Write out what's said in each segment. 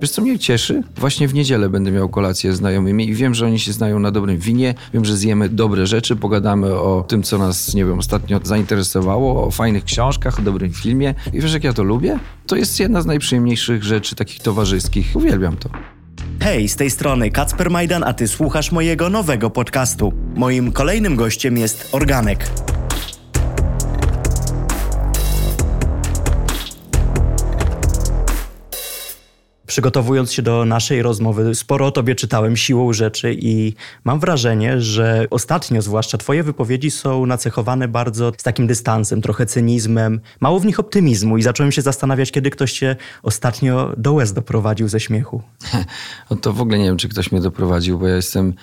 Wiesz, co mnie cieszy? Właśnie w niedzielę będę miał kolację z znajomymi i wiem, że oni się znają na dobrym winie, wiem, że zjemy dobre rzeczy, pogadamy o tym, co nas, nie wiem, ostatnio zainteresowało, o fajnych książkach, o dobrym filmie. I wiesz, jak ja to lubię? To jest jedna z najprzyjemniejszych rzeczy takich towarzyskich. Uwielbiam to. Hej, z tej strony Kacper Majdan, a ty słuchasz mojego nowego podcastu. Moim kolejnym gościem jest Organek. Przygotowując się do naszej rozmowy, sporo o tobie czytałem siłą rzeczy i mam wrażenie, że ostatnio zwłaszcza twoje wypowiedzi są nacechowane bardzo z takim dystansem, trochę cynizmem, mało w nich optymizmu i zacząłem się zastanawiać, kiedy ktoś cię ostatnio do łez doprowadził ze śmiechu. No to w ogóle nie wiem, czy ktoś mnie doprowadził, bo ja jestem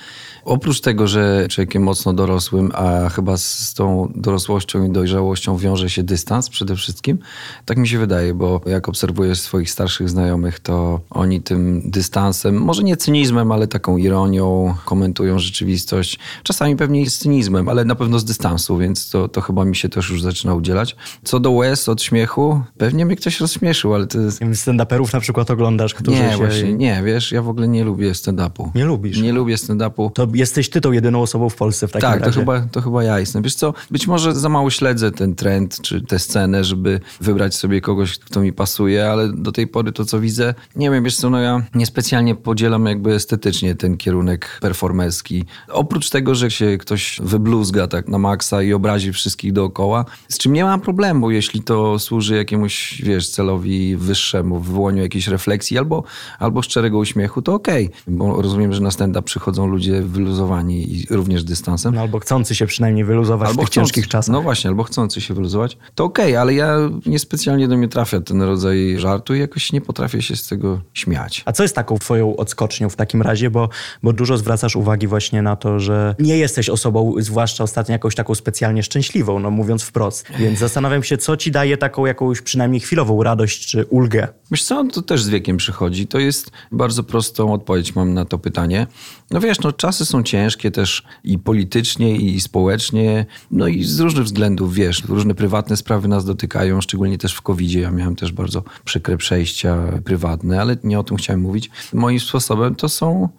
oprócz tego, że człowiekiem mocno dorosłym, a chyba z tą dorosłością i dojrzałością wiąże się dystans przede wszystkim. Tak mi się wydaje, bo jak obserwuję swoich starszych znajomych, to oni tym dystansem, może nie cynizmem, ale taką ironią komentują rzeczywistość. Czasami pewnie z cynizmem, ale na pewno z dystansu, więc to, to chyba mi się też już zaczyna udzielać. Co do łez od śmiechu, pewnie mnie ktoś rozśmieszył, ale to jest... Stand-uperów na przykład oglądasz, którzy Nie, się... właśnie, nie, wiesz, ja w ogóle nie lubię stand-upu. Nie lubisz? Nie lubię stand-upu. To jesteś ty tą jedyną osobą w Polsce w takim tak, razie. to chyba, to chyba ja jestem. Wiesz co, być może za mało śledzę ten trend, czy tę scenę, żeby wybrać sobie kogoś, kto mi pasuje, ale do tej pory to, co widzę, nie wiem, wiesz co, no ja niespecjalnie podzielam jakby estetycznie ten kierunek performerski. Oprócz tego, że się ktoś wybluzga tak na maksa i obrazi wszystkich dookoła, z czym nie mam problemu, jeśli to służy jakiemuś, wiesz, celowi wyższemu, wywołaniu jakiejś refleksji albo, albo szczerego uśmiechu, to okej. Okay. Bo rozumiem, że na stand-up przychodzą ludzie wyluzowani i również dystansem. No, albo chcący się przynajmniej wyluzować albo w tych chcący, ciężkich czasach. No właśnie, albo chcący się wyluzować. To okej, okay, ale ja niespecjalnie do mnie trafia ten rodzaj żartu i jakoś nie potrafię się z tego śmiać. A co jest taką twoją odskocznią w takim razie, bo, bo dużo zwracasz uwagi właśnie na to, że nie jesteś osobą, zwłaszcza ostatnio jakąś taką specjalnie szczęśliwą, no mówiąc wprost. Więc zastanawiam się, co ci daje taką jakąś przynajmniej chwilową radość czy ulgę? Wiesz co, to też z wiekiem przychodzi. To jest bardzo prostą odpowiedź mam na to pytanie. No wiesz, no czasy są ciężkie też i politycznie, i społecznie, no i z różnych względów, wiesz, różne prywatne sprawy nas dotykają, szczególnie też w covid Ja miałem też bardzo przykre przejścia prywatne, ale nie o tym chciałem mówić. Moim sposobem to są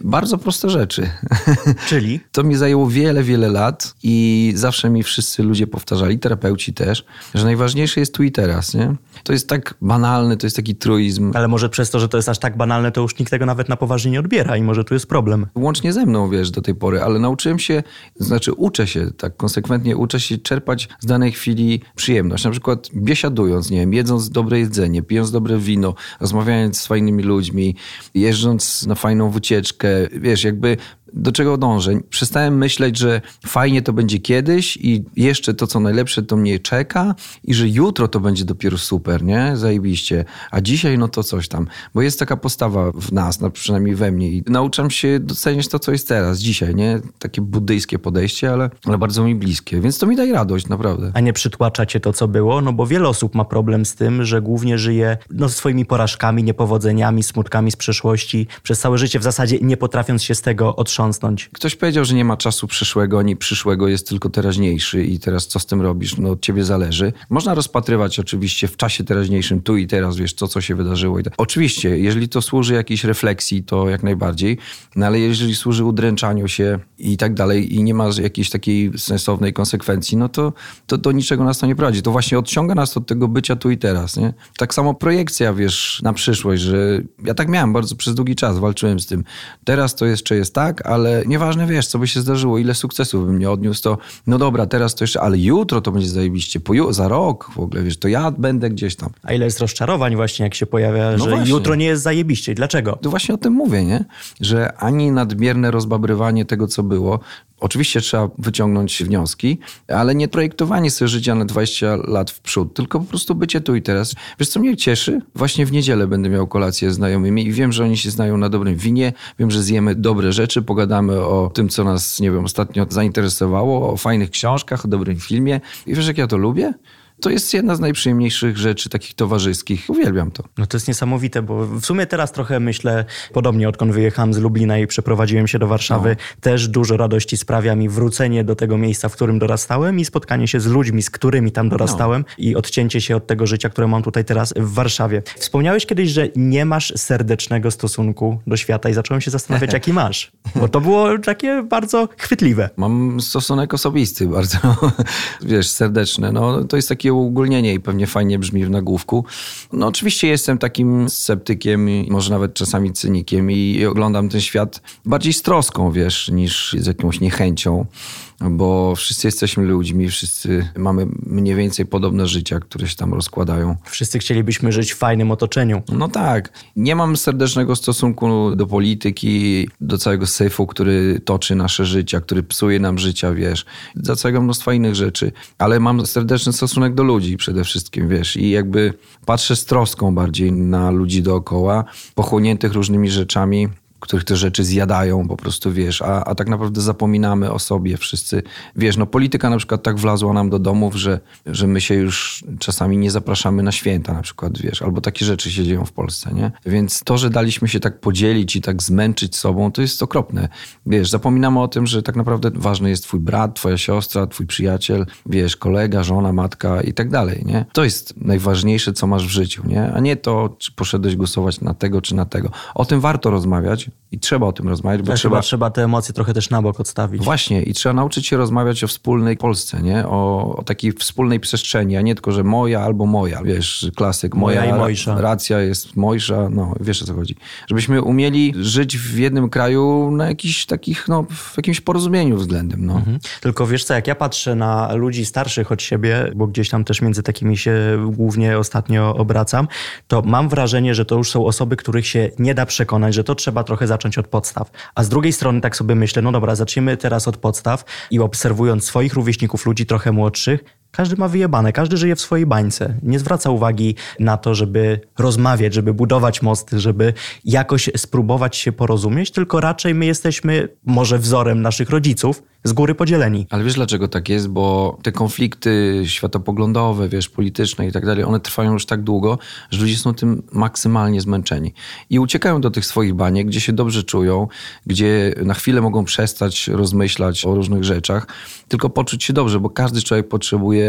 bardzo proste rzeczy. Czyli? To mi zajęło wiele, wiele lat i zawsze mi wszyscy ludzie powtarzali, terapeuci też, że najważniejsze jest tu i teraz, nie? To jest tak banalne, to jest taki truizm. Ale może przez to, że to jest aż tak banalne, to już nikt tego nawet na poważnie nie odbiera i może tu jest problem. Łącznie ze mną, wiesz, do tej pory, ale nauczyłem się, znaczy uczę się, tak konsekwentnie uczę się czerpać z danej chwili przyjemność. Na przykład biesiadując, nie wiem, jedząc dobre jedzenie, pijąc dobre wino, rozmawiając z fajnymi ludźmi, jeżdżąc na fajną wycieczkę, wiesz, jakby do czego dążę? Przestałem myśleć, że fajnie to będzie kiedyś i jeszcze to, co najlepsze, to mnie czeka i że jutro to będzie dopiero super, nie? Zajebiście. A dzisiaj, no to coś tam. Bo jest taka postawa w nas, no przynajmniej we mnie i nauczam się doceniać to, co jest teraz, dzisiaj, nie? Takie buddyjskie podejście, ale, ale bardzo mi bliskie. Więc to mi daje radość, naprawdę. A nie przytłacza cię to, co było? No bo wiele osób ma problem z tym, że głównie żyje no, swoimi porażkami, niepowodzeniami, smutkami z przeszłości, przez całe życie w zasadzie nie potrafiąc się z tego otrząsnąć otrząsnąć. Ktoś powiedział, że nie ma czasu przyszłego, ani przyszłego jest tylko teraźniejszy i teraz co z tym robisz? No od ciebie zależy. Można rozpatrywać oczywiście w czasie teraźniejszym, tu i teraz, wiesz, to co się wydarzyło. Tak. Oczywiście, jeżeli to służy jakiejś refleksji, to jak najbardziej, no ale jeżeli służy udręczaniu się i tak dalej i nie ma jakiejś takiej sensownej konsekwencji, no to, to do niczego nas to nie prowadzi. To właśnie odciąga nas od tego bycia tu i teraz, nie? Tak samo projekcja, wiesz, na przyszłość, że ja tak miałem bardzo przez długi czas, walczyłem z tym. Teraz to jeszcze jest tak, ale nieważne wiesz, co by się zdarzyło, ile sukcesów bym nie odniósł, to no dobra, teraz to jeszcze, ale jutro to będzie zajebiście, po, za rok w ogóle, wiesz, to ja będę gdzieś tam. A ile jest rozczarowań właśnie, jak się pojawia, no że właśnie. jutro nie jest zajebiście. Dlaczego? To właśnie o tym mówię, nie? Że ani nadmierne rozbabrywanie tego, co było, Oczywiście trzeba wyciągnąć wnioski, ale nie projektowanie sobie życia na 20 lat w przód, tylko po prostu bycie tu i teraz. Wiesz, co mnie cieszy? Właśnie w niedzielę będę miał kolację z znajomymi i wiem, że oni się znają na dobrym winie, wiem, że zjemy dobre rzeczy, pogadamy o tym, co nas, nie wiem, ostatnio zainteresowało, o fajnych książkach, o dobrym filmie. I wiesz, jak ja to lubię? To jest jedna z najprzyjemniejszych rzeczy takich towarzyskich. Uwielbiam to. No to jest niesamowite, bo w sumie teraz trochę myślę, podobnie odkąd wyjechałem z Lublina i przeprowadziłem się do Warszawy, no. też dużo radości sprawia mi wrócenie do tego miejsca, w którym dorastałem i spotkanie się z ludźmi, z którymi tam dorastałem no. i odcięcie się od tego życia, które mam tutaj teraz w Warszawie. Wspomniałeś kiedyś, że nie masz serdecznego stosunku do świata i zacząłem się zastanawiać, jaki masz. Bo to było takie bardzo chwytliwe. Mam stosunek osobisty, bardzo, wiesz, serdeczny. No, to jest takie uogólnienie i pewnie fajnie brzmi w nagłówku. No oczywiście jestem takim sceptykiem, może nawet czasami cynikiem i oglądam ten świat bardziej z troską, wiesz, niż z jakąś niechęcią bo wszyscy jesteśmy ludźmi, wszyscy mamy mniej więcej podobne życia, które się tam rozkładają. Wszyscy chcielibyśmy żyć w fajnym otoczeniu. No tak. Nie mam serdecznego stosunku do polityki, do całego syfu, który toczy nasze życia, który psuje nam życia, wiesz, do całego mnóstwa innych rzeczy, ale mam serdeczny stosunek do ludzi przede wszystkim, wiesz, i jakby patrzę z troską bardziej na ludzi dookoła, pochłoniętych różnymi rzeczami, których te rzeczy zjadają po prostu, wiesz, a, a tak naprawdę zapominamy o sobie wszyscy. Wiesz, no polityka na przykład tak wlazła nam do domów, że, że my się już czasami nie zapraszamy na święta na przykład, wiesz, albo takie rzeczy się dzieją w Polsce, nie? Więc to, że daliśmy się tak podzielić i tak zmęczyć sobą, to jest okropne. Wiesz, zapominamy o tym, że tak naprawdę ważny jest twój brat, twoja siostra, twój przyjaciel, wiesz, kolega, żona, matka i tak dalej, nie? To jest najważniejsze, co masz w życiu, nie? A nie to, czy poszedłeś głosować na tego, czy na tego. O tym warto rozmawiać, i trzeba o tym rozmawiać, bo trzeba... trzeba te emocje trochę też na bok odstawić. Właśnie i trzeba nauczyć się rozmawiać o wspólnej Polsce, nie? O, o takiej wspólnej przestrzeni, a nie tylko, że moja albo moja, wiesz, klasyk. Moja, moja i mojsza. Racja jest mojsza, no wiesz o co chodzi. Żebyśmy umieli żyć w jednym kraju na jakichś takich, no w jakimś porozumieniu względem, no. Mhm. Tylko wiesz co, jak ja patrzę na ludzi starszych od siebie, bo gdzieś tam też między takimi się głównie ostatnio obracam, to mam wrażenie, że to już są osoby, których się nie da przekonać, że to trzeba trochę zacząć od podstaw. A z drugiej strony tak sobie myślę, no dobra, zacznijmy teraz od podstaw i obserwując swoich rówieśników, ludzi trochę młodszych, każdy ma wyjebane, każdy żyje w swojej bańce. Nie zwraca uwagi na to, żeby rozmawiać, żeby budować mosty, żeby jakoś spróbować się porozumieć, tylko raczej my jesteśmy może wzorem naszych rodziców, z góry podzieleni. Ale wiesz dlaczego tak jest? Bo te konflikty światopoglądowe, wiesz, polityczne i tak dalej, one trwają już tak długo, że ludzie są tym maksymalnie zmęczeni. I uciekają do tych swoich baniek, gdzie się dobrze czują, gdzie na chwilę mogą przestać rozmyślać o różnych rzeczach, tylko poczuć się dobrze, bo każdy człowiek potrzebuje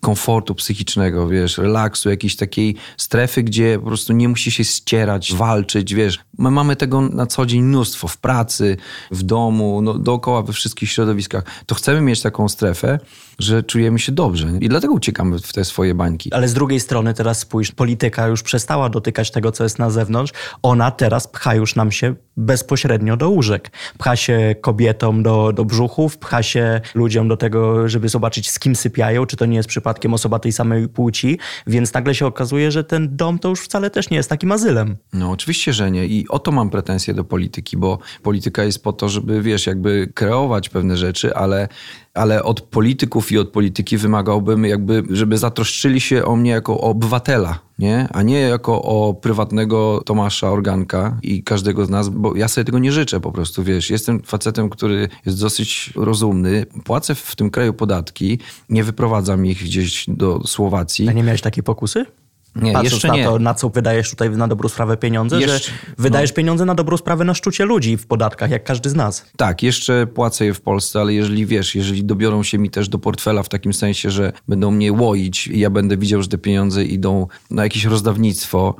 komfortu psychicznego, wiesz, relaksu, jakiejś takiej strefy, gdzie po prostu nie musi się ścierać, walczyć, wiesz. My mamy tego na co dzień mnóstwo w pracy, w domu, no, dookoła we wszystkich środowiskach środowiskach, to chcemy mieć taką strefę, że czujemy się dobrze. I dlatego uciekamy w te swoje bańki. Ale z drugiej strony teraz spójrz, polityka już przestała dotykać tego, co jest na zewnątrz. Ona teraz pcha już nam się bezpośrednio do łóżek. Pcha się kobietom do, do brzuchów, pcha się ludziom do tego, żeby zobaczyć, z kim sypiają, czy to nie jest przypadkiem osoba tej samej płci. Więc nagle się okazuje, że ten dom to już wcale też nie jest takim azylem. No oczywiście, że nie. I o to mam pretensje do polityki, bo polityka jest po to, żeby, wiesz, jakby kreować pewne rzeczy, ale ale od polityków i od polityki wymagałbym jakby, żeby zatroszczyli się o mnie jako o obywatela, nie? a nie jako o prywatnego Tomasza Organka i każdego z nas, bo ja sobie tego nie życzę po prostu, wiesz. Jestem facetem, który jest dosyć rozumny, płacę w tym kraju podatki, nie wyprowadzam ich gdzieś do Słowacji. A nie miałeś takiej pokusy? Nie, Patrząc jeszcze na nie. to, na co wydajesz tutaj na dobrą sprawę pieniądze, jeszcze, że wydajesz no. pieniądze na dobrą sprawę na szczucie ludzi w podatkach, jak każdy z nas. Tak, jeszcze płacę je w Polsce, ale jeżeli wiesz, jeżeli dobiorą się mi też do portfela w takim sensie, że będą mnie łoić i ja będę widział, że te pieniądze idą na jakieś rozdawnictwo,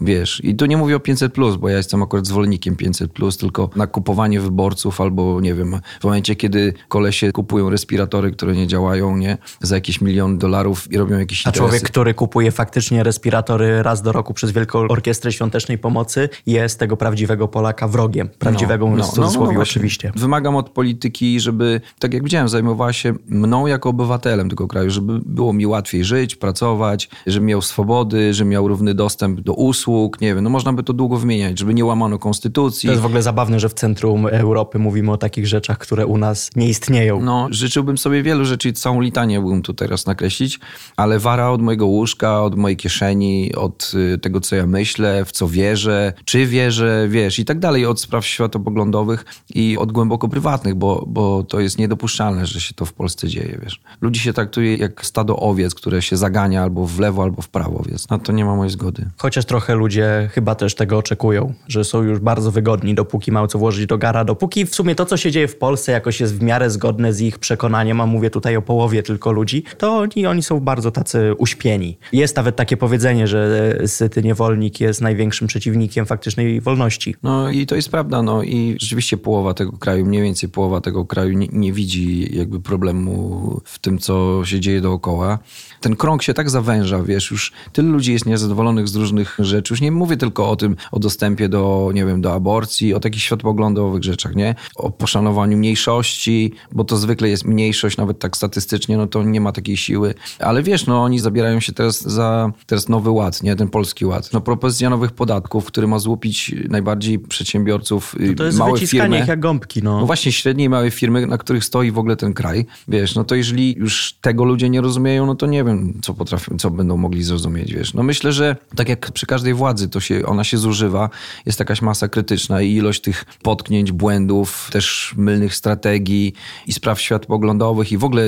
Wiesz, i tu nie mówię o 500, plus, bo ja jestem akurat zwolennikiem 500, plus, tylko na kupowanie wyborców albo nie wiem, w momencie, kiedy kolesie kupują respiratory, które nie działają, nie, za jakieś milion dolarów i robią jakieś A interesy. człowiek, który kupuje faktycznie respiratory raz do roku przez Wielką Orkiestrę Świątecznej Pomocy, jest tego prawdziwego Polaka wrogiem. Prawdziwego, no, no, w cudzysłowie no, no oczywiście. Wymagam od polityki, żeby, tak jak widziałem, zajmowała się mną jako obywatelem tego kraju, żeby było mi łatwiej żyć, pracować, żebym miał swobody, żebym miał równy dostęp do usług, usług, nie wiem, no można by to długo wymieniać, żeby nie łamano konstytucji. To jest w ogóle zabawne, że w centrum Europy mówimy o takich rzeczach, które u nas nie istnieją. No, życzyłbym sobie wielu rzeczy, całą litanię mógłbym tu teraz nakreślić, ale wara od mojego łóżka, od mojej kieszeni, od y, tego, co ja myślę, w co wierzę, czy wierzę, wiesz, i tak dalej, od spraw światopoglądowych i od głęboko prywatnych, bo, bo to jest niedopuszczalne, że się to w Polsce dzieje, wiesz. Ludzi się traktuje jak stado owiec, które się zagania albo w lewo, albo w prawo, więc na to nie ma mojej zgody. Chociaż trochę ludzie chyba też tego oczekują, że są już bardzo wygodni, dopóki mają co włożyć do gara, dopóki w sumie to, co się dzieje w Polsce jakoś jest w miarę zgodne z ich przekonaniem, a mówię tutaj o połowie tylko ludzi, to oni, oni są bardzo tacy uśpieni. Jest nawet takie powiedzenie, że syty niewolnik jest największym przeciwnikiem faktycznej wolności. No i to jest prawda, no i rzeczywiście połowa tego kraju, mniej więcej połowa tego kraju nie, nie widzi jakby problemu w tym, co się dzieje dookoła. Ten krąg się tak zawęża, wiesz, już tylu ludzi jest niezadowolonych z różnych rzeczy. Już nie mówię tylko o tym, o dostępie do, nie wiem, do aborcji, o takich światopoglądowych rzeczach, nie? O poszanowaniu mniejszości, bo to zwykle jest mniejszość, nawet tak statystycznie, no to nie ma takiej siły. Ale wiesz, no oni zabierają się teraz za teraz nowy ład, nie? Ten polski ład. No propozycja nowych podatków, który ma złupić najbardziej przedsiębiorców, to, to jest małe firmy. jak gąbki, no. No właśnie średnie i małe firmy, na których stoi w ogóle ten kraj. Wiesz, no to jeżeli już tego ludzie nie rozumieją, no to nie wiem, co potrafią, co będą mogli zrozumieć, wiesz. No myślę, że tak jak przy każdej władzy, to się, ona się zużywa, jest jakaś masa krytyczna i ilość tych potknięć, błędów, też mylnych strategii i spraw światopoglądowych i w ogóle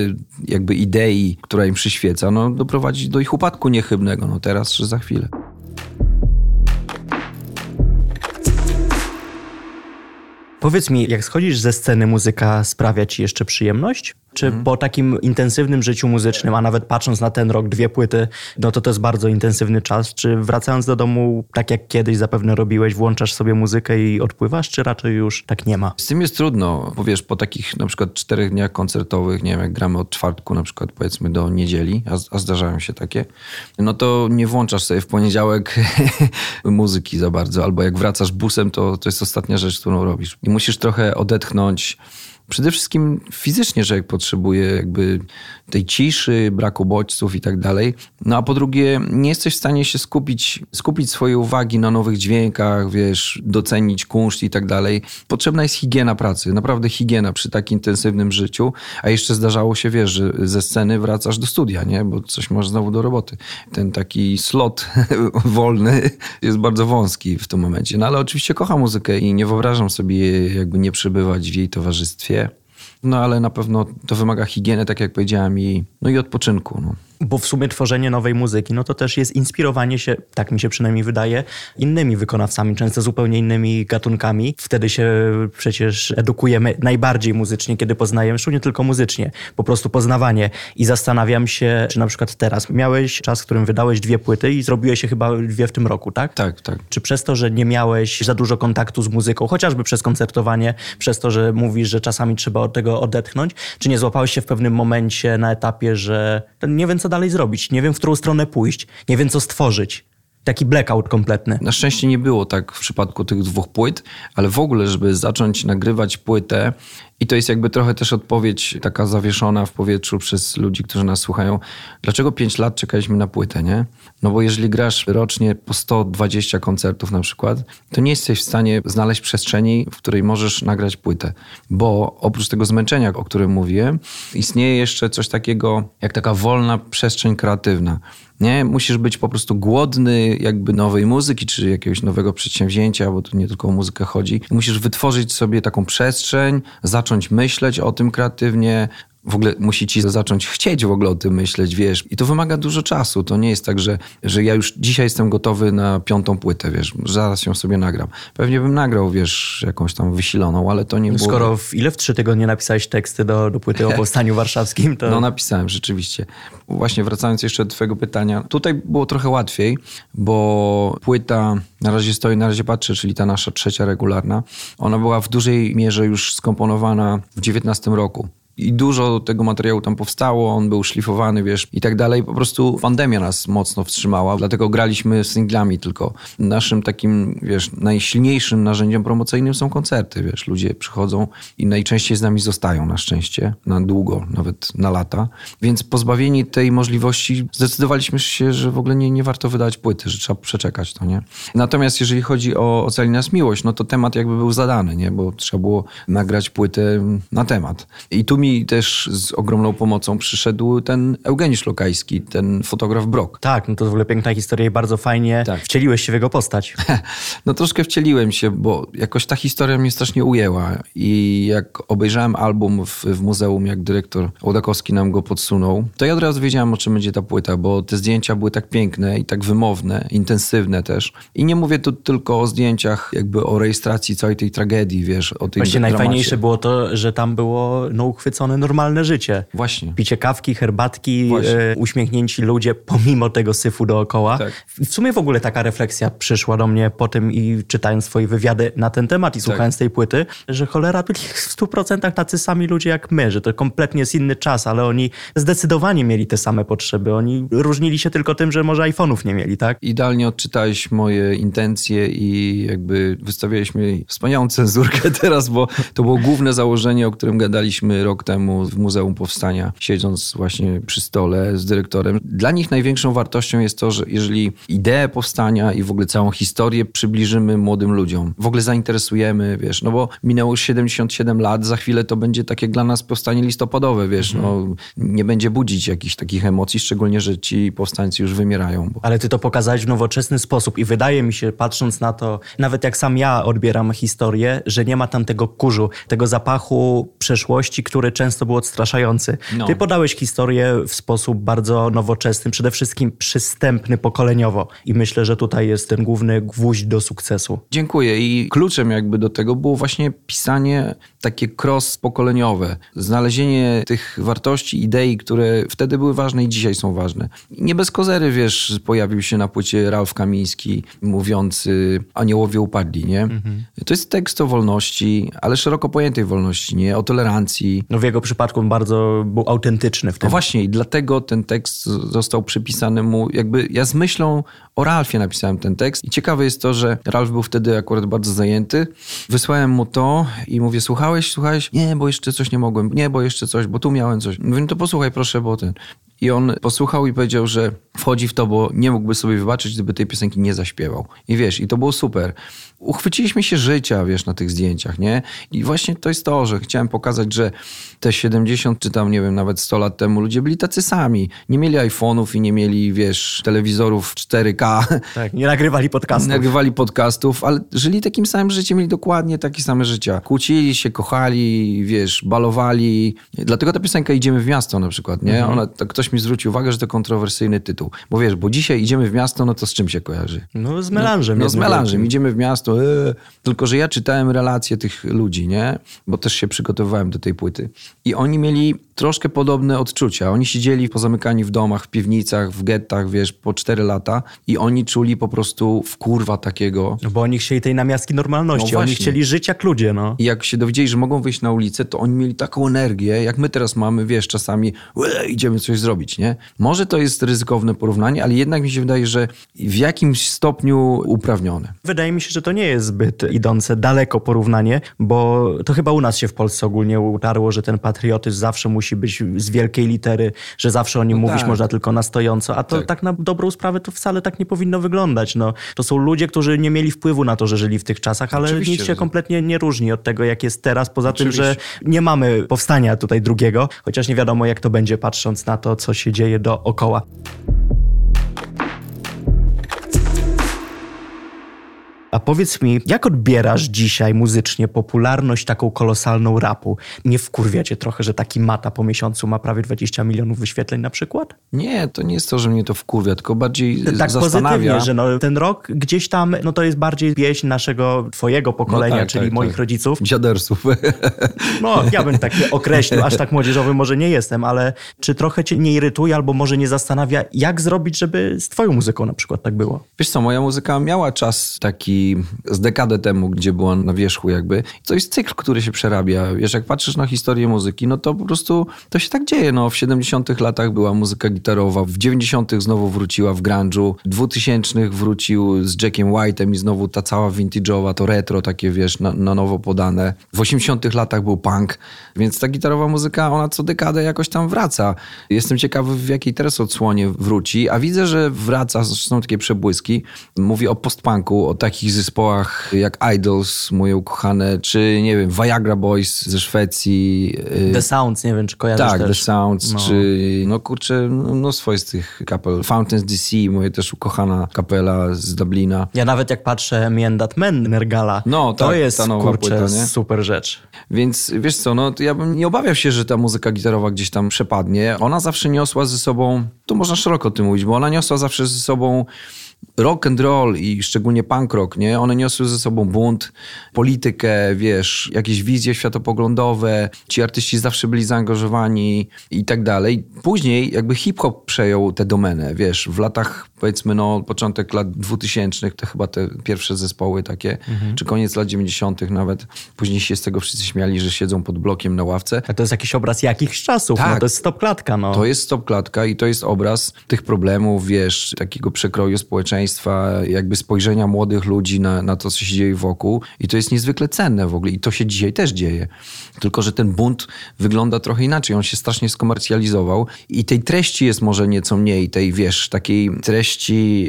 jakby idei, która im przyświeca, no doprowadzi do ich upadku niechybnego, no teraz czy za chwilę. Powiedz mi, jak schodzisz ze sceny, muzyka sprawia ci jeszcze przyjemność? Czy mhm. po takim intensywnym życiu muzycznym, a nawet patrząc na ten rok, dwie płyty, no to to jest bardzo intensywny czas. Czy wracając do domu, tak jak kiedyś zapewne robiłeś, włączasz sobie muzykę i odpływasz, czy raczej już tak nie ma? Z tym jest trudno, bo wiesz, po takich na przykład czterech dniach koncertowych, nie wiem, jak gramy od czwartku na przykład powiedzmy do niedzieli, a, a zdarzają się takie, no to nie włączasz sobie w poniedziałek muzyki za bardzo, albo jak wracasz busem, to, to jest ostatnia rzecz, którą robisz. I musisz trochę odetchnąć, przede wszystkim fizycznie, że jak potrzebuje jakby tej ciszy, braku bodźców i tak dalej. No a po drugie, nie jesteś w stanie się skupić, skupić swojej uwagi na nowych dźwiękach, wiesz, docenić kunszt i tak dalej. Potrzebna jest higiena pracy, naprawdę higiena przy tak intensywnym życiu, a jeszcze zdarzało się, wiesz, że ze sceny wracasz do studia, nie? Bo coś masz znowu do roboty. Ten taki slot wolny jest bardzo wąski w tym momencie. No ale oczywiście kocham muzykę i nie wyobrażam sobie jakby nie przebywać w jej towarzystwie. No ale na pewno to wymaga higieny, tak jak powiedziałem, i, no i odpoczynku. No. Bo w sumie tworzenie nowej muzyki, no to też jest inspirowanie się, tak mi się przynajmniej wydaje, innymi wykonawcami, często zupełnie innymi gatunkami. Wtedy się przecież edukujemy najbardziej muzycznie, kiedy poznajemy, zresztą nie tylko muzycznie, po prostu poznawanie. I zastanawiam się, czy na przykład teraz miałeś czas, w którym wydałeś dwie płyty i zrobiłeś się chyba dwie w tym roku, tak? Tak, tak. Czy przez to, że nie miałeś za dużo kontaktu z muzyką, chociażby przez koncertowanie, przez to, że mówisz, że czasami trzeba od tego odetchnąć, czy nie złapałeś się w pewnym momencie na etapie, że nie wiem, co co dalej zrobić, nie wiem, w którą stronę pójść, nie wiem, co stworzyć. Taki blackout kompletny. Na szczęście nie było tak w przypadku tych dwóch płyt, ale w ogóle, żeby zacząć nagrywać płytę, i to jest jakby trochę też odpowiedź taka zawieszona w powietrzu przez ludzi, którzy nas słuchają. Dlaczego 5 lat czekaliśmy na płytę, nie? No bo jeżeli grasz rocznie po 120 koncertów na przykład, to nie jesteś w stanie znaleźć przestrzeni, w której możesz nagrać płytę. Bo oprócz tego zmęczenia, o którym mówiłem, istnieje jeszcze coś takiego jak taka wolna przestrzeń kreatywna. Nie? Musisz być po prostu głodny jakby nowej muzyki, czy jakiegoś nowego przedsięwzięcia, bo tu nie tylko o muzykę chodzi. Musisz wytworzyć sobie taką przestrzeń, zacząć myśleć o tym kreatywnie, w ogóle musi ci zacząć chcieć w ogóle o tym myśleć, wiesz. I to wymaga dużo czasu. To nie jest tak, że, że ja już dzisiaj jestem gotowy na piątą płytę, wiesz. Zaraz ją sobie nagram. Pewnie bym nagrał, wiesz, jakąś tam wysiloną, ale to nie było... Skoro w ile w trzy tygodnie napisałeś teksty do, do płyty o Powstaniu Warszawskim, to... No napisałem, rzeczywiście. Właśnie wracając jeszcze do twojego pytania. Tutaj było trochę łatwiej, bo płyta na razie stoi, na razie patrzę, czyli ta nasza trzecia regularna. Ona była w dużej mierze już skomponowana w 19 roku i dużo tego materiału tam powstało, on był szlifowany, wiesz, i tak dalej. Po prostu pandemia nas mocno wstrzymała, dlatego graliśmy singlami tylko. Naszym takim, wiesz, najsilniejszym narzędziem promocyjnym są koncerty, wiesz, ludzie przychodzą i najczęściej z nami zostają na szczęście, na długo, nawet na lata. Więc pozbawieni tej możliwości zdecydowaliśmy się, że w ogóle nie, nie warto wydać płyty, że trzeba przeczekać to, nie? Natomiast jeżeli chodzi o Ocali nas miłość, no to temat jakby był zadany, nie? Bo trzeba było nagrać płytę na temat. I tu mi też z ogromną pomocą przyszedł ten Eugeniusz Lokajski, ten fotograf Brok. Tak, no to w ogóle piękna historia i bardzo fajnie tak. wcieliłeś się w jego postać. no troszkę wcieliłem się, bo jakoś ta historia mnie strasznie ujęła i jak obejrzałem album w, w muzeum, jak dyrektor Łodakowski nam go podsunął, to ja od razu wiedziałem, o czym będzie ta płyta, bo te zdjęcia były tak piękne i tak wymowne, intensywne też. I nie mówię tu tylko o zdjęciach, jakby o rejestracji całej tej tragedii, wiesz, o tej Właśnie najfajniejsze było to, że tam było no, uchwycone normalne życie. Właśnie. Picie kawki, herbatki, e, uśmiechnięci ludzie pomimo tego syfu dookoła. Tak. W sumie w ogóle taka refleksja przyszła do mnie po tym i czytając swoje wywiady na ten temat i słuchając tak. tej płyty, że cholera byli w 100% tacy sami ludzie jak my, że to kompletnie jest inny czas, ale oni zdecydowanie mieli te same potrzeby. Oni różnili się tylko tym, że może iPhone'ów nie mieli, tak? Idealnie odczytałeś moje intencje i jakby wystawialiśmy wspaniałą cenzurkę teraz, bo to było główne założenie, o którym gadaliśmy rok temu w Muzeum Powstania, siedząc właśnie przy stole z dyrektorem. Dla nich największą wartością jest to, że jeżeli ideę powstania i w ogóle całą historię przybliżymy młodym ludziom, w ogóle zainteresujemy, wiesz, no bo minęło 77 lat, za chwilę to będzie tak jak dla nas powstanie listopadowe, wiesz, no mhm. nie będzie budzić jakichś takich emocji, szczególnie, że ci powstańcy już wymierają. Bo... Ale ty to pokazałeś w nowoczesny sposób i wydaje mi się, patrząc na to, nawet jak sam ja odbieram historię, że nie ma tam tego kurzu, tego zapachu przeszłości, który często był odstraszający. No. Ty podałeś historię w sposób bardzo nowoczesny, przede wszystkim przystępny pokoleniowo i myślę, że tutaj jest ten główny gwóźdź do sukcesu. Dziękuję i kluczem jakby do tego było właśnie pisanie takie cross-pokoleniowe, znalezienie tych wartości, idei, które wtedy były ważne i dzisiaj są ważne. Nie bez kozery, wiesz, pojawił się na płycie Ralf Kamiński mówiący aniołowie upadli, nie? Mhm. To jest tekst o wolności, ale szeroko pojętej wolności, nie? O tolerancji. No w jego przypadku on bardzo był autentyczny w tym. No właśnie i dlatego ten tekst został przypisany mu, jakby ja z myślą o Ralfie napisałem ten tekst i ciekawe jest to, że Ralf był wtedy akurat bardzo zajęty. Wysłałem mu to i mówię, słuchałeś, słuchałeś? Nie, bo jeszcze coś nie mogłem. Nie, bo jeszcze coś, bo tu miałem coś. Mówię, no to posłuchaj proszę, bo ten... I on posłuchał i powiedział, że wchodzi w to, bo nie mógłby sobie wybaczyć, gdyby tej piosenki nie zaśpiewał. I wiesz, i to było super. Uchwyciliśmy się życia, wiesz, na tych zdjęciach, nie? I właśnie to jest to, że chciałem pokazać, że te 70 czy tam, nie wiem, nawet 100 lat temu ludzie byli tacy sami. Nie mieli iPhone'ów i nie mieli, wiesz, telewizorów 4K. Tak, nie nagrywali podcastów. Nie nagrywali podcastów, ale żyli takim samym życiem, mieli dokładnie takie same życia. Kłócili się, kochali, wiesz, balowali. Dlatego ta piosenka Idziemy w miasto na przykład, nie? Mhm. Ona, to ktoś mi zwrócił uwagę, że to kontrowersyjny tytuł. Bo wiesz, bo dzisiaj idziemy w miasto, no to z czym się kojarzy? No z melanżem. No, no z melanżem. Idziemy w miasto. Ee. Tylko, że ja czytałem relacje tych ludzi, nie? Bo też się przygotowywałem do tej płyty. I oni mieli troszkę podobne odczucia. Oni siedzieli pozamykani w domach, w piwnicach, w gettach, wiesz, po cztery lata i oni czuli po prostu w kurwa takiego. No bo oni chcieli tej namiastki normalności, no oni chcieli żyć jak ludzie, no. I jak się dowiedzieli, że mogą wyjść na ulicę, to oni mieli taką energię, jak my teraz mamy, wiesz, czasami idziemy coś zrobić, nie? Może to jest ryzykowne porównanie, ale jednak mi się wydaje, że w jakimś stopniu uprawnione. Wydaje mi się, że to nie jest zbyt idące daleko porównanie, bo to chyba u nas się w Polsce ogólnie utarło, że ten patriotyzm zawsze musi być z wielkiej litery, że zawsze o nim no mówić tak. można tylko na stojąco, a to tak. tak. na dobrą sprawę to wcale tak nie powinno wyglądać. No, to są ludzie, którzy nie mieli wpływu na to, że żyli w tych czasach, ale Oczywiście, nic się kompletnie nie różni od tego, jak jest teraz, poza Oczywiście. tym, że nie mamy powstania tutaj drugiego, chociaż nie wiadomo, jak to będzie patrząc na to, co się dzieje dookoła. A powiedz mi, jak odbierasz dzisiaj muzycznie popularność taką kolosalną rapu? Nie wkurwia cię trochę, że taki Mata po miesiącu ma prawie 20 milionów wyświetleń na przykład? Nie, to nie jest to, że mnie to wkurwia, tylko bardziej tak zastanawia. pozytywnie, że no, ten rok gdzieś tam, no to jest bardziej pieśń naszego, twojego pokolenia, no tak, czyli tak, moich tak. rodziców. Dziadersów. No, ja bym tak określił, aż tak młodzieżowy może nie jestem, ale czy trochę cię nie irytuje albo może nie zastanawia, jak zrobić, żeby z twoją muzyką na przykład tak było? Wiesz co, moja muzyka miała czas taki z dekadę temu, gdzie była na wierzchu jakby. To jest cykl, który się przerabia. Wiesz, jak patrzysz na historię muzyki, no to po prostu to się tak dzieje. No, w 70 latach była muzyka gitarowa, w 90 znowu wróciła w grunge'u, w 2000 wrócił z Jackiem White'em i znowu ta cała vintage'owa, to retro takie, wiesz, na, na nowo podane. W 80 latach był punk, więc ta gitarowa muzyka, ona co dekadę jakoś tam wraca. Jestem ciekawy, w jakiej teraz odsłonie wróci, a widzę, że wraca, są takie przebłyski. Mówię o postpunku, o takich zespołach jak Idols, moje ukochane, czy nie wiem, Viagra Boys ze Szwecji. y, The Sounds, nie wiem, czy kojarzysz Tak, też. The Sounds, no. czy no kurczę, mnóstwo jest tych kapel. Fountains DC, moja też ukochana kapela z Dublina. Ja nawet jak patrzę Me That Man Nergala, no, to tak, jest ta nowa kurczę, płyta, nie? super rzecz. Więc wiesz co, no ja bym nie obawiał się, że ta muzyka gitarowa gdzieś tam przepadnie. Ona zawsze niosła ze sobą, tu można szeroko o tym mówić, bo ona niosła zawsze ze sobą rock and roll i szczególnie punk rock, nie? One niosły ze sobą bunt, politykę, wiesz, jakieś wizje światopoglądowe. Ci artyści zawsze byli zaangażowani i tak dalej. Później jakby hip-hop przejął tę domenę, wiesz, w latach powiedzmy no początek lat 2000 to chyba te pierwsze zespoły takie, mhm. czy koniec lat 90 nawet. Później się z tego wszyscy śmiali, że siedzą pod blokiem na ławce. A to jest jakiś obraz jakichś czasów, tak. no to jest stop klatka, no. To jest stop klatka i to jest obraz tych problemów, wiesz, takiego przekroju społeczeństwa, jakby spojrzenia młodych ludzi na, na to, co się dzieje wokół i to jest niezwykle cenne w ogóle i to się dzisiaj też dzieje. Tylko, że ten bunt wygląda trochę inaczej, on się strasznie skomercjalizował i tej treści jest może nieco mniej, tej, wiesz, takiej treści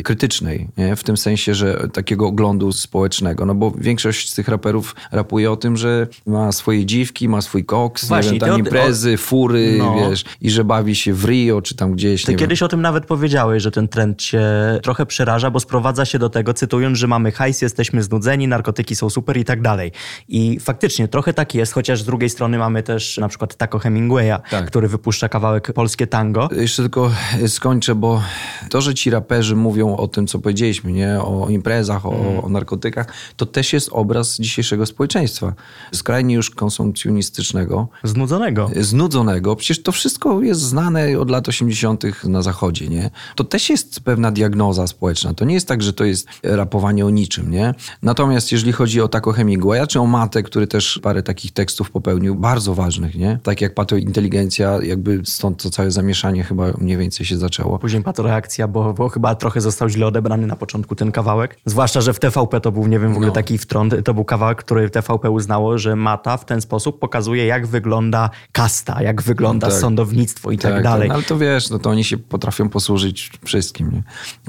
krytycznej, nie? w tym sensie, że takiego oglądu społecznego, no bo większość z tych raperów rapuje o tym, że ma swoje dziwki, ma swój koks, Właśnie, nie wiem, tam imprezy, fury, no. wiesz, i że bawi się w Rio, czy tam gdzieś, Ty kiedyś wiem. o tym nawet powiedziałeś, że ten trend cię trochę przeraża, bo sprowadza się do tego, cytując, że mamy hajs, jesteśmy znudzeni, narkotyki są super i tak dalej. I faktycznie trochę tak jest, chociaż z drugiej strony mamy też na przykład Taco Hemingwaya, tak. który wypuszcza kawałek Polskie Tango. Jeszcze tylko skończę, bo to, że ci raperzy mówią o tym, co powiedzieliśmy, nie? o imprezach, o, mm. o narkotykach, to też jest obraz dzisiejszego społeczeństwa. Skrajnie już konsumpcjonistycznego. Znudzonego. Znudzonego. Przecież to wszystko jest znane od lat 80. na zachodzie, nie? To też jest pewna diagnoza społeczna. To nie jest tak, że to jest rapowanie o niczym, nie? Natomiast jeżeli chodzi o Taco Hemingwaya, czy o Matę, który też parę takich tekstów popełnił, bardzo ważnych, nie? Tak jak patointeligencja, jakby stąd to całe zamieszanie chyba mniej więcej się zaczęło. Później patoreakcja, bo, bo chyba trochę został źle odebrany na początku ten kawałek. Zwłaszcza, że w TVP to był, nie wiem, w ogóle no. taki wtrąd. To był kawałek, który TVP uznało, że Mata w ten sposób pokazuje, jak wygląda kasta, jak wygląda no tak. sądownictwo i tak, tak dalej. Tak. ale to wiesz, no to oni się potrafią posłużyć wszystkim, nie?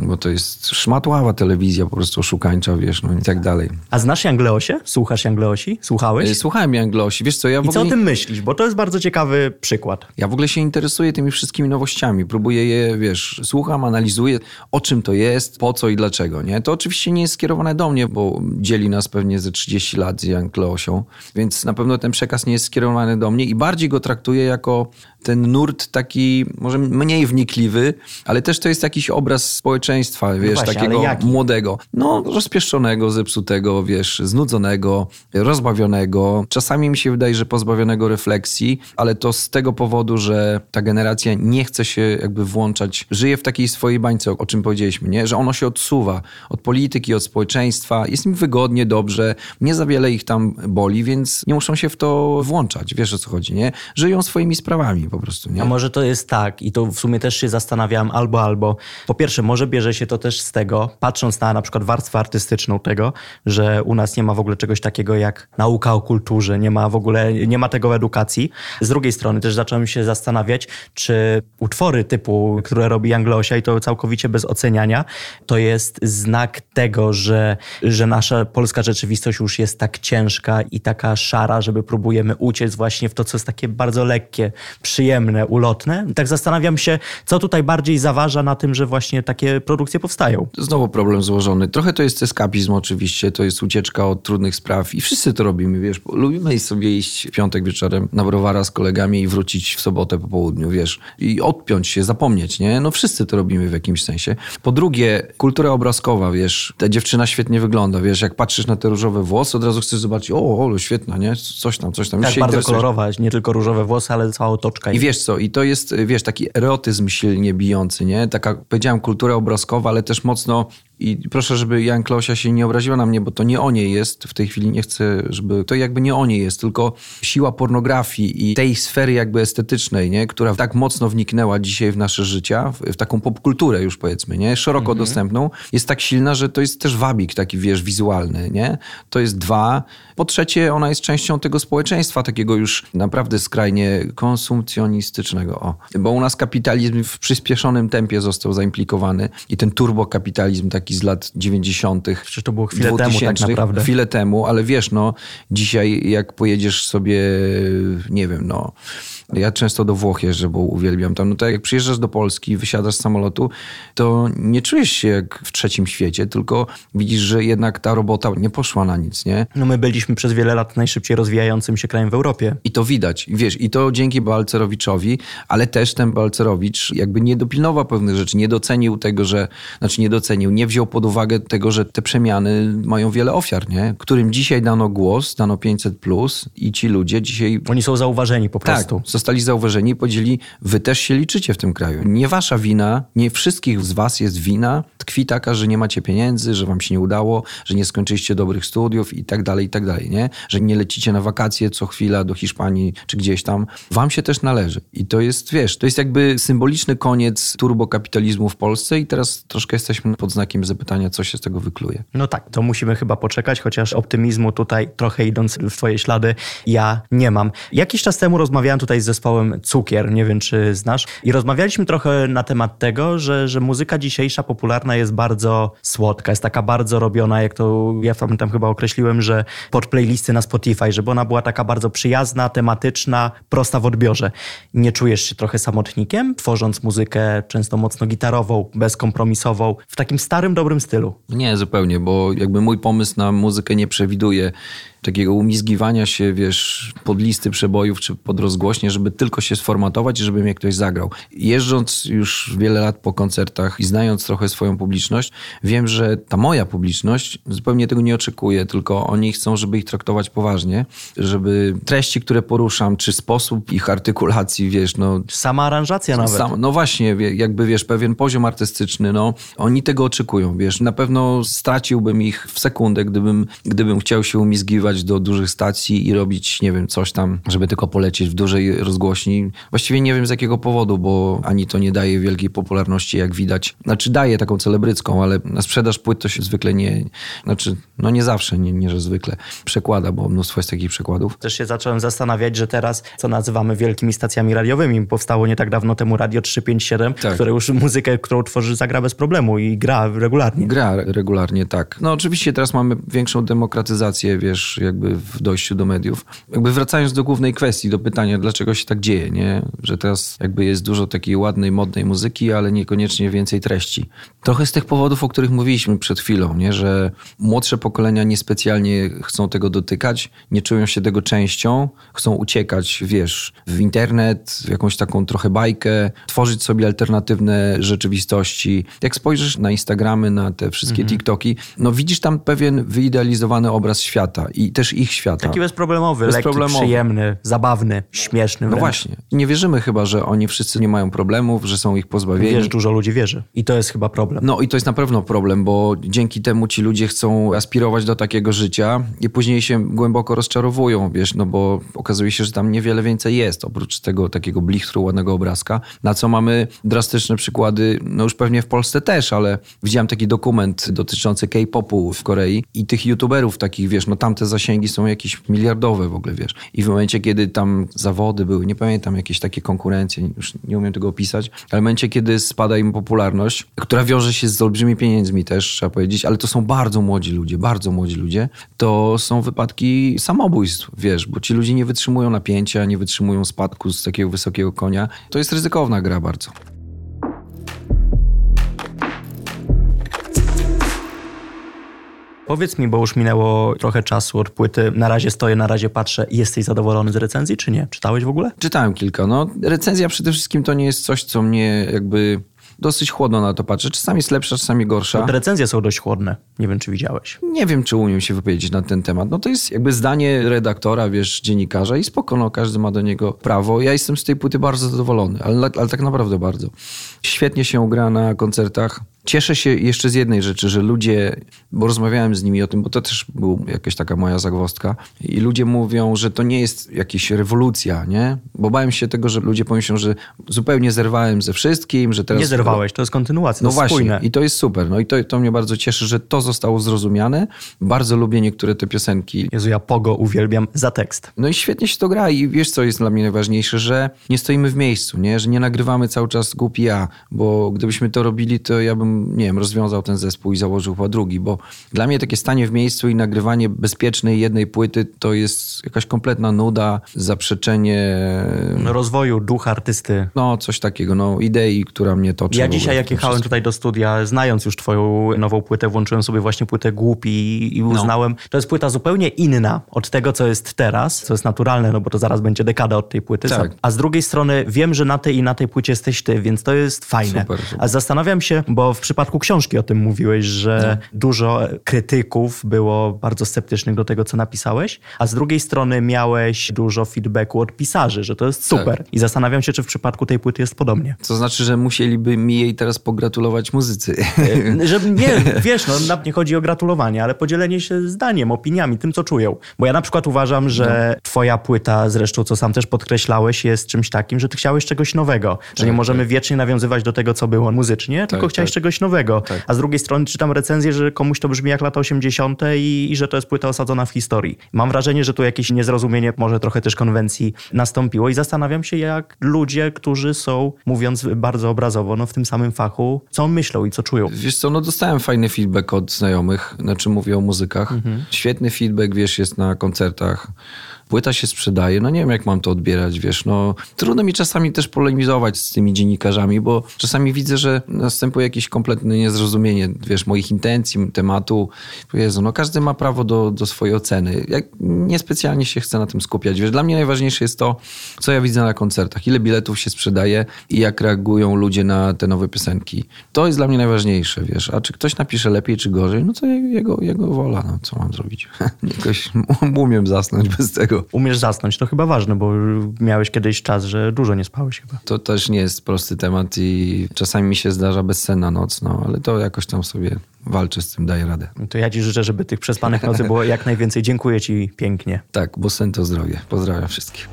Bo to jest szmatława telewizja, po prostu oszukańcza, wiesz, no i tak dalej. A znasz Jangleosie? Słuchasz Jangleosi? Słuchałeś? Słuchałem Jangleosi. Wiesz co, ja w I ogóle... co o tym myślisz? Bo to jest bardzo ciekawy przykład. Ja w ogóle się interesuję tymi wszystkimi nowościami. Próbuję je, wiesz, słucham, analizuję, o czym to jest, po co i dlaczego, nie? To oczywiście nie jest skierowane do mnie, bo dzieli nas pewnie ze 30 lat z Jangleosią, więc na pewno ten przekaz nie jest skierowany do mnie i bardziej go traktuję jako ten nurt taki może mniej wnikliwy, ale też to jest jakiś obraz społeczeństwa, wiesz, no właśnie, takiego młodego. No, rozpieszczonego, zepsutego, wiesz, znudzonego, rozbawionego. Czasami mi się wydaje, że pozbawionego refleksji, ale to z tego powodu, że ta generacja nie chce się jakby włączać, żyje w takiej swojej bańce, o czym powiedzieliśmy, nie? Że ono się odsuwa od polityki, od społeczeństwa, jest im wygodnie, dobrze, nie za wiele ich tam boli, więc nie muszą się w to włączać, wiesz o co chodzi, nie? Żyją swoimi sprawami po prostu, nie? A może to jest tak i to w sumie też się zastanawiam albo, albo. Po pierwsze, może bierze się to też z tego, patrząc na na przykład warstwę artystyczną tego, że u nas nie ma w ogóle czegoś takiego jak nauka o kulturze, nie ma w ogóle, nie ma tego w edukacji. Z drugiej strony też zacząłem się zastanawiać, czy utwory typu, które robi Anglosia i to całkowicie bez oceniania, to jest znak tego, że, że nasza polska rzeczywistość już jest tak ciężka i taka szara, żeby próbujemy uciec właśnie w to, co jest takie bardzo lekkie, przyjemne, ulotne. Tak zastanawiam się, co tutaj bardziej zaważa na tym, że właśnie takie produkcje powstają. Znowu problem złożony. Trochę to jest eskapizm oczywiście, to jest ucieczka od trudnych spraw i wszyscy to robimy, wiesz. Lubimy sobie iść w piątek wieczorem na browara z kolegami i wrócić w sobotę po południu, wiesz. I odpiąć się, zapomnieć, nie? No wszyscy to robimy w jakimś sensie. Po drugie, kultura obrazkowa, wiesz. Ta dziewczyna świetnie wygląda, wiesz. Jak patrzysz na te różowe włosy, od razu chcesz zobaczyć, o, o świetna, nie? Coś tam, coś tam. Tak, bardzo kolorowa, nie tylko różowe włosy, ale cała otoczka. I wiesz co, i to jest, wiesz, taki erotyzm silnie bijący, nie? Taka, powiedziałem, kultura obrazkowa, ale też mocno I proszę, żeby Jan Klosia się nie obraziła na mnie, bo to nie o niej jest. W tej chwili nie chcę, żeby... To jakby nie o niej jest, tylko siła pornografii i tej sfery jakby estetycznej, nie? która tak mocno wniknęła dzisiaj w nasze życia, w, w taką popkulturę już powiedzmy, nie? szeroko mhm. dostępną, jest tak silna, że to jest też wabik taki, wiesz, wizualny. Nie? To jest dwa. Po trzecie, ona jest częścią tego społeczeństwa, takiego już naprawdę skrajnie konsumpcjonistycznego. O. Bo u nas kapitalizm w przyspieszonym tempie został zaimplikowany i ten turbokapitalizm taki z lat 90. Przecież to było chwilę temu tak naprawdę. Chwilę temu, ale wiesz, no dzisiaj jak pojedziesz sobie, nie wiem, no ja często do Włoch jeżdżę, bo uwielbiam tam. No to jak przyjeżdżasz do Polski, wysiadasz z samolotu, to nie czujesz się jak w trzecim świecie, tylko widzisz, że jednak ta robota nie poszła na nic, nie? No my byliśmy przez wiele lat najszybciej rozwijającym się krajem w Europie. I to widać, wiesz, i to dzięki Balcerowiczowi, ale też ten Balcerowicz jakby nie dopilnował pewnych rzeczy, nie docenił tego, że, znaczy nie docenił, nie wziął pod uwagę tego, że te przemiany mają wiele ofiar, nie? Którym dzisiaj dano głos, dano 500+, plus i ci ludzie dzisiaj... Oni są zauważeni po tak, prostu. Tak, zostali zauważeni i podzieli, wy też się liczycie w tym kraju. Nie wasza wina, nie wszystkich z was jest wina. Tkwi taka, że nie macie pieniędzy, że wam się nie udało, że nie skończyliście dobrych studiów i tak dalej, i tak dalej, nie? Że nie lecicie na wakacje co chwila do Hiszpanii czy gdzieś tam. Wam się też należy. I to jest, wiesz, to jest jakby symboliczny koniec turbokapitalizmu w Polsce i teraz troszkę jesteśmy pod znakiem zapytania, co się z tego wykluje. No tak, to musimy chyba poczekać, chociaż optymizmu tutaj trochę idąc w twoje ślady ja nie mam. Jakiś czas temu rozmawiałem tutaj z zespołem Cukier, nie wiem czy znasz. I rozmawialiśmy trochę na temat tego, że, że muzyka dzisiejsza popularna jest bardzo słodka, jest taka bardzo robiona, jak to ja pamiętam chyba określiłem, że pod playlisty na Spotify, żeby ona była taka bardzo przyjazna, tematyczna, prosta w odbiorze. Nie czujesz się trochę samotnikiem, tworząc muzykę często mocno gitarową, bezkompromisową, w takim starym, dobrym stylu? Nie, zupełnie, bo jakby mój pomysł na muzykę nie przewiduje takiego umizgiwania się, wiesz, pod listy przebojów czy pod rozgłośnie, żeby tylko się sformatować i żeby mnie ktoś zagrał. Jeżdżąc już wiele lat po koncertach i znając trochę swoją publiczność, wiem, że ta moja publiczność zupełnie tego nie oczekuje, tylko oni chcą, żeby ich traktować poważnie, żeby treści, które poruszam, czy sposób ich artykulacji, wiesz, no... Sama aranżacja nawet. Sam, no właśnie, jakby, wiesz, pewien poziom artystyczny, no, oni tego oczekują, wiesz. Na pewno straciłbym ich w sekundę, gdybym, gdybym chciał się umizgiwać do dużych stacji i robić, nie wiem, coś tam, żeby tylko polecieć w dużej rozgłośni. Właściwie nie wiem z jakiego powodu, bo ani to nie daje wielkiej popularności, jak widać. Znaczy daje taką celebrycką, ale na sprzedaż płyt to się zwykle nie, znaczy, no nie zawsze, nie, nie że zwykle przekłada, bo mnóstwo jest takich przykładów. Też się zacząłem zastanawiać, że teraz, co nazywamy wielkimi stacjami radiowymi, powstało nie tak dawno temu Radio 357, tak. które już muzykę, którą tworzy, zagra bez problemu i gra regularnie. Gra regularnie, tak. No oczywiście teraz mamy większą demokratyzację, wiesz, jakby w dojściu do mediów. Jakby wracając do głównej kwestii, do pytania, dlaczego się tak dzieje, nie? Że teraz jakby jest dużo takiej ładnej, modnej muzyki, ale niekoniecznie więcej treści. Trochę z tych powodów, o których mówiliśmy przed chwilą, nie? Że młodsze pokolenia niespecjalnie chcą tego dotykać, nie czują się tego częścią, chcą uciekać, wiesz, w internet, w jakąś taką trochę bajkę, tworzyć sobie alternatywne rzeczywistości. Jak spojrzysz na Instagramy, na te wszystkie mhm. TikToki, no widzisz tam pewien wyidealizowany obraz świata i też ich świata. Taki bezproblemowy, bezproblemowy. lekki, przyjemny, zabawny, śmieszny. No właśnie. Nie wierzymy chyba, że oni wszyscy nie mają problemów, że są ich pozbawieni. Wiesz, dużo ludzi wierzy. I to jest chyba problem. No i to jest na pewno problem, bo dzięki temu ci ludzie chcą aspirować do takiego życia i później się głęboko rozczarowują, wiesz, no bo okazuje się, że tam niewiele więcej jest, oprócz tego takiego blichtru, ładnego obrazka, na co mamy drastyczne przykłady, no już pewnie w Polsce też, ale widziałem taki dokument dotyczący K-popu w Korei i tych youtuberów takich, wiesz, no tamte za zasięgi są jakieś miliardowe w ogóle, wiesz. I w momencie, kiedy tam zawody były, nie pamiętam, jakieś takie konkurencje, już nie umiem tego opisać, ale w momencie, kiedy spada im popularność, która wiąże się z olbrzymimi pieniędzmi też, trzeba powiedzieć, ale to są bardzo młodzi ludzie, bardzo młodzi ludzie, to są wypadki samobójstw, wiesz, bo ci ludzie nie wytrzymują napięcia, nie wytrzymują spadku z takiego wysokiego konia. To jest ryzykowna gra bardzo. Powiedz mi, bo już minęło trochę czasu od płyty. Na razie stoję, na razie patrzę. Jesteś zadowolony z recenzji, czy nie? Czytałeś w ogóle? Czytałem kilka. No, recenzja przede wszystkim to nie jest coś, co mnie jakby dosyć chłodno na to patrzę. Czasami jest lepsza, czasami gorsza. Te recenzje są dość chłodne. Nie wiem, czy widziałeś. Nie wiem, czy umiem się wypowiedzieć na ten temat. No to jest jakby zdanie redaktora, wiesz, dziennikarza i spoko, no każdy ma do niego prawo. Ja jestem z tej płyty bardzo zadowolony, ale, ale tak naprawdę bardzo. Świetnie się gra na koncertach Cieszę się jeszcze z jednej rzeczy, że ludzie, bo rozmawiałem z nimi o tym, bo to też była jakaś taka moja zagwozdka i ludzie mówią, że to nie jest jakaś rewolucja, nie? Bo bałem się tego, że ludzie pomyślą, że zupełnie zerwałem ze wszystkim, że teraz... Nie zerwałeś, to jest kontynuacja, No to właśnie spójne. i to jest super. No i to, to mnie bardzo cieszy, że to zostało zrozumiane. Bardzo lubię niektóre te piosenki. Jezu, ja Pogo uwielbiam za tekst. No i świetnie się to gra i wiesz, co jest dla mnie najważniejsze, że nie stoimy w miejscu, nie? Że nie nagrywamy cały czas głupi ja, bo gdybyśmy to robili, to ja bym, nie wiem, rozwiązał ten zespół i założył chyba drugi, bo dla mnie takie stanie w miejscu i nagrywanie bezpiecznej jednej płyty to jest jakaś kompletna nuda, zaprzeczenie, Rozwoju ducha artysty. no coś takiego, no idei, która mnie toczy. Ja dzisiaj, jak jechałem wszystkim. tutaj do studia, znając już twoją nową płytę, włączyłem sobie właśnie płytę Głupi i uznałem, to jest płyta zupełnie inna od tego, co jest teraz, co jest naturalne, no bo to zaraz będzie dekada od tej płyty. Tak. A z drugiej strony wiem, że na tej i na tej płycie jesteś ty, więc to jest fajne. Super, super. A zastanawiam się, bo w przypadku książki o tym mówiłeś, że No. dużo krytyków było bardzo sceptycznych do tego, co napisałeś, a z drugiej strony miałeś dużo feedbacku od pisarzy, że to jest super. Tak. I zastanawiam się, czy w przypadku tej płyty jest podobnie. To znaczy, że musieliby mi jej teraz pogratulować muzycy. Że nie, wiesz, no nie chodzi o gratulowanie, ale podzielenie się zdaniem, opiniami, tym, co czują. Bo ja na przykład uważam, że No. twoja płyta, zresztą co sam też podkreślałeś, jest czymś takim, że ty chciałeś czegoś nowego. Że nie Tak, możemy wiecznie nawiązywać do tego, co było muzycznie, tylko chciałeś tak. Czegoś nowego. Tak. A z drugiej strony czytam recenzję, że komuś to brzmi jak lata 80. I, i że to jest płyta osadzona w historii. Mam wrażenie, że tu jakieś niezrozumienie, może trochę też konwencji nastąpiło i zastanawiam się, jak ludzie, którzy są, mówiąc bardzo obrazowo, no w tym samym fachu, co myślą i co czują. Wiesz co, no dostałem fajny feedback od znajomych, znaczy mówię o muzykach. Świetny feedback, wiesz, jest na koncertach. Płyta się sprzedaje, no nie wiem jak mam to odbierać, wiesz, no trudno mi czasami też polemizować z tymi dziennikarzami, bo czasami widzę, że następuje jakieś kompletne niezrozumienie, wiesz, moich intencji, tematu. Jezu, no każdy ma prawo do, do swojej oceny. Ja niespecjalnie się chcę na tym skupiać, wiesz, dla mnie najważniejsze jest to, co ja widzę na koncertach, ile biletów się sprzedaje i jak reagują ludzie na te nowe piosenki. To jest dla mnie najważniejsze, wiesz, a czy ktoś napisze lepiej czy gorzej, no to jego, jego wola, no co mam zrobić? Jakoś umiem zasnąć bez tego. Umiesz zasnąć, to chyba ważne, bo miałeś kiedyś czas, że dużo nie spałeś chyba. To też nie jest prosty temat i czasami mi się zdarza bezsenna noc, no ale to jakoś tam sobie walczę z tym, daję radę. To ja ci życzę, żeby tych przespanych nocy było jak najwięcej. Dziękuję ci pięknie. Tak, bo sen to zdrowie. Pozdrawiam wszystkich.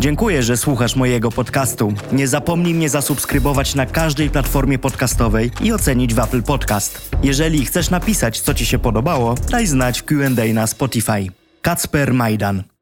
Dziękuję, że słuchasz mojego podcastu. Nie zapomnij mnie zasubskrybować na każdej platformie podcastowej i ocenić w Apple Podcast. Jeżeli chcesz napisać, co ci się podobało, daj znać w Q&A na Spotify. Kacper Majdan.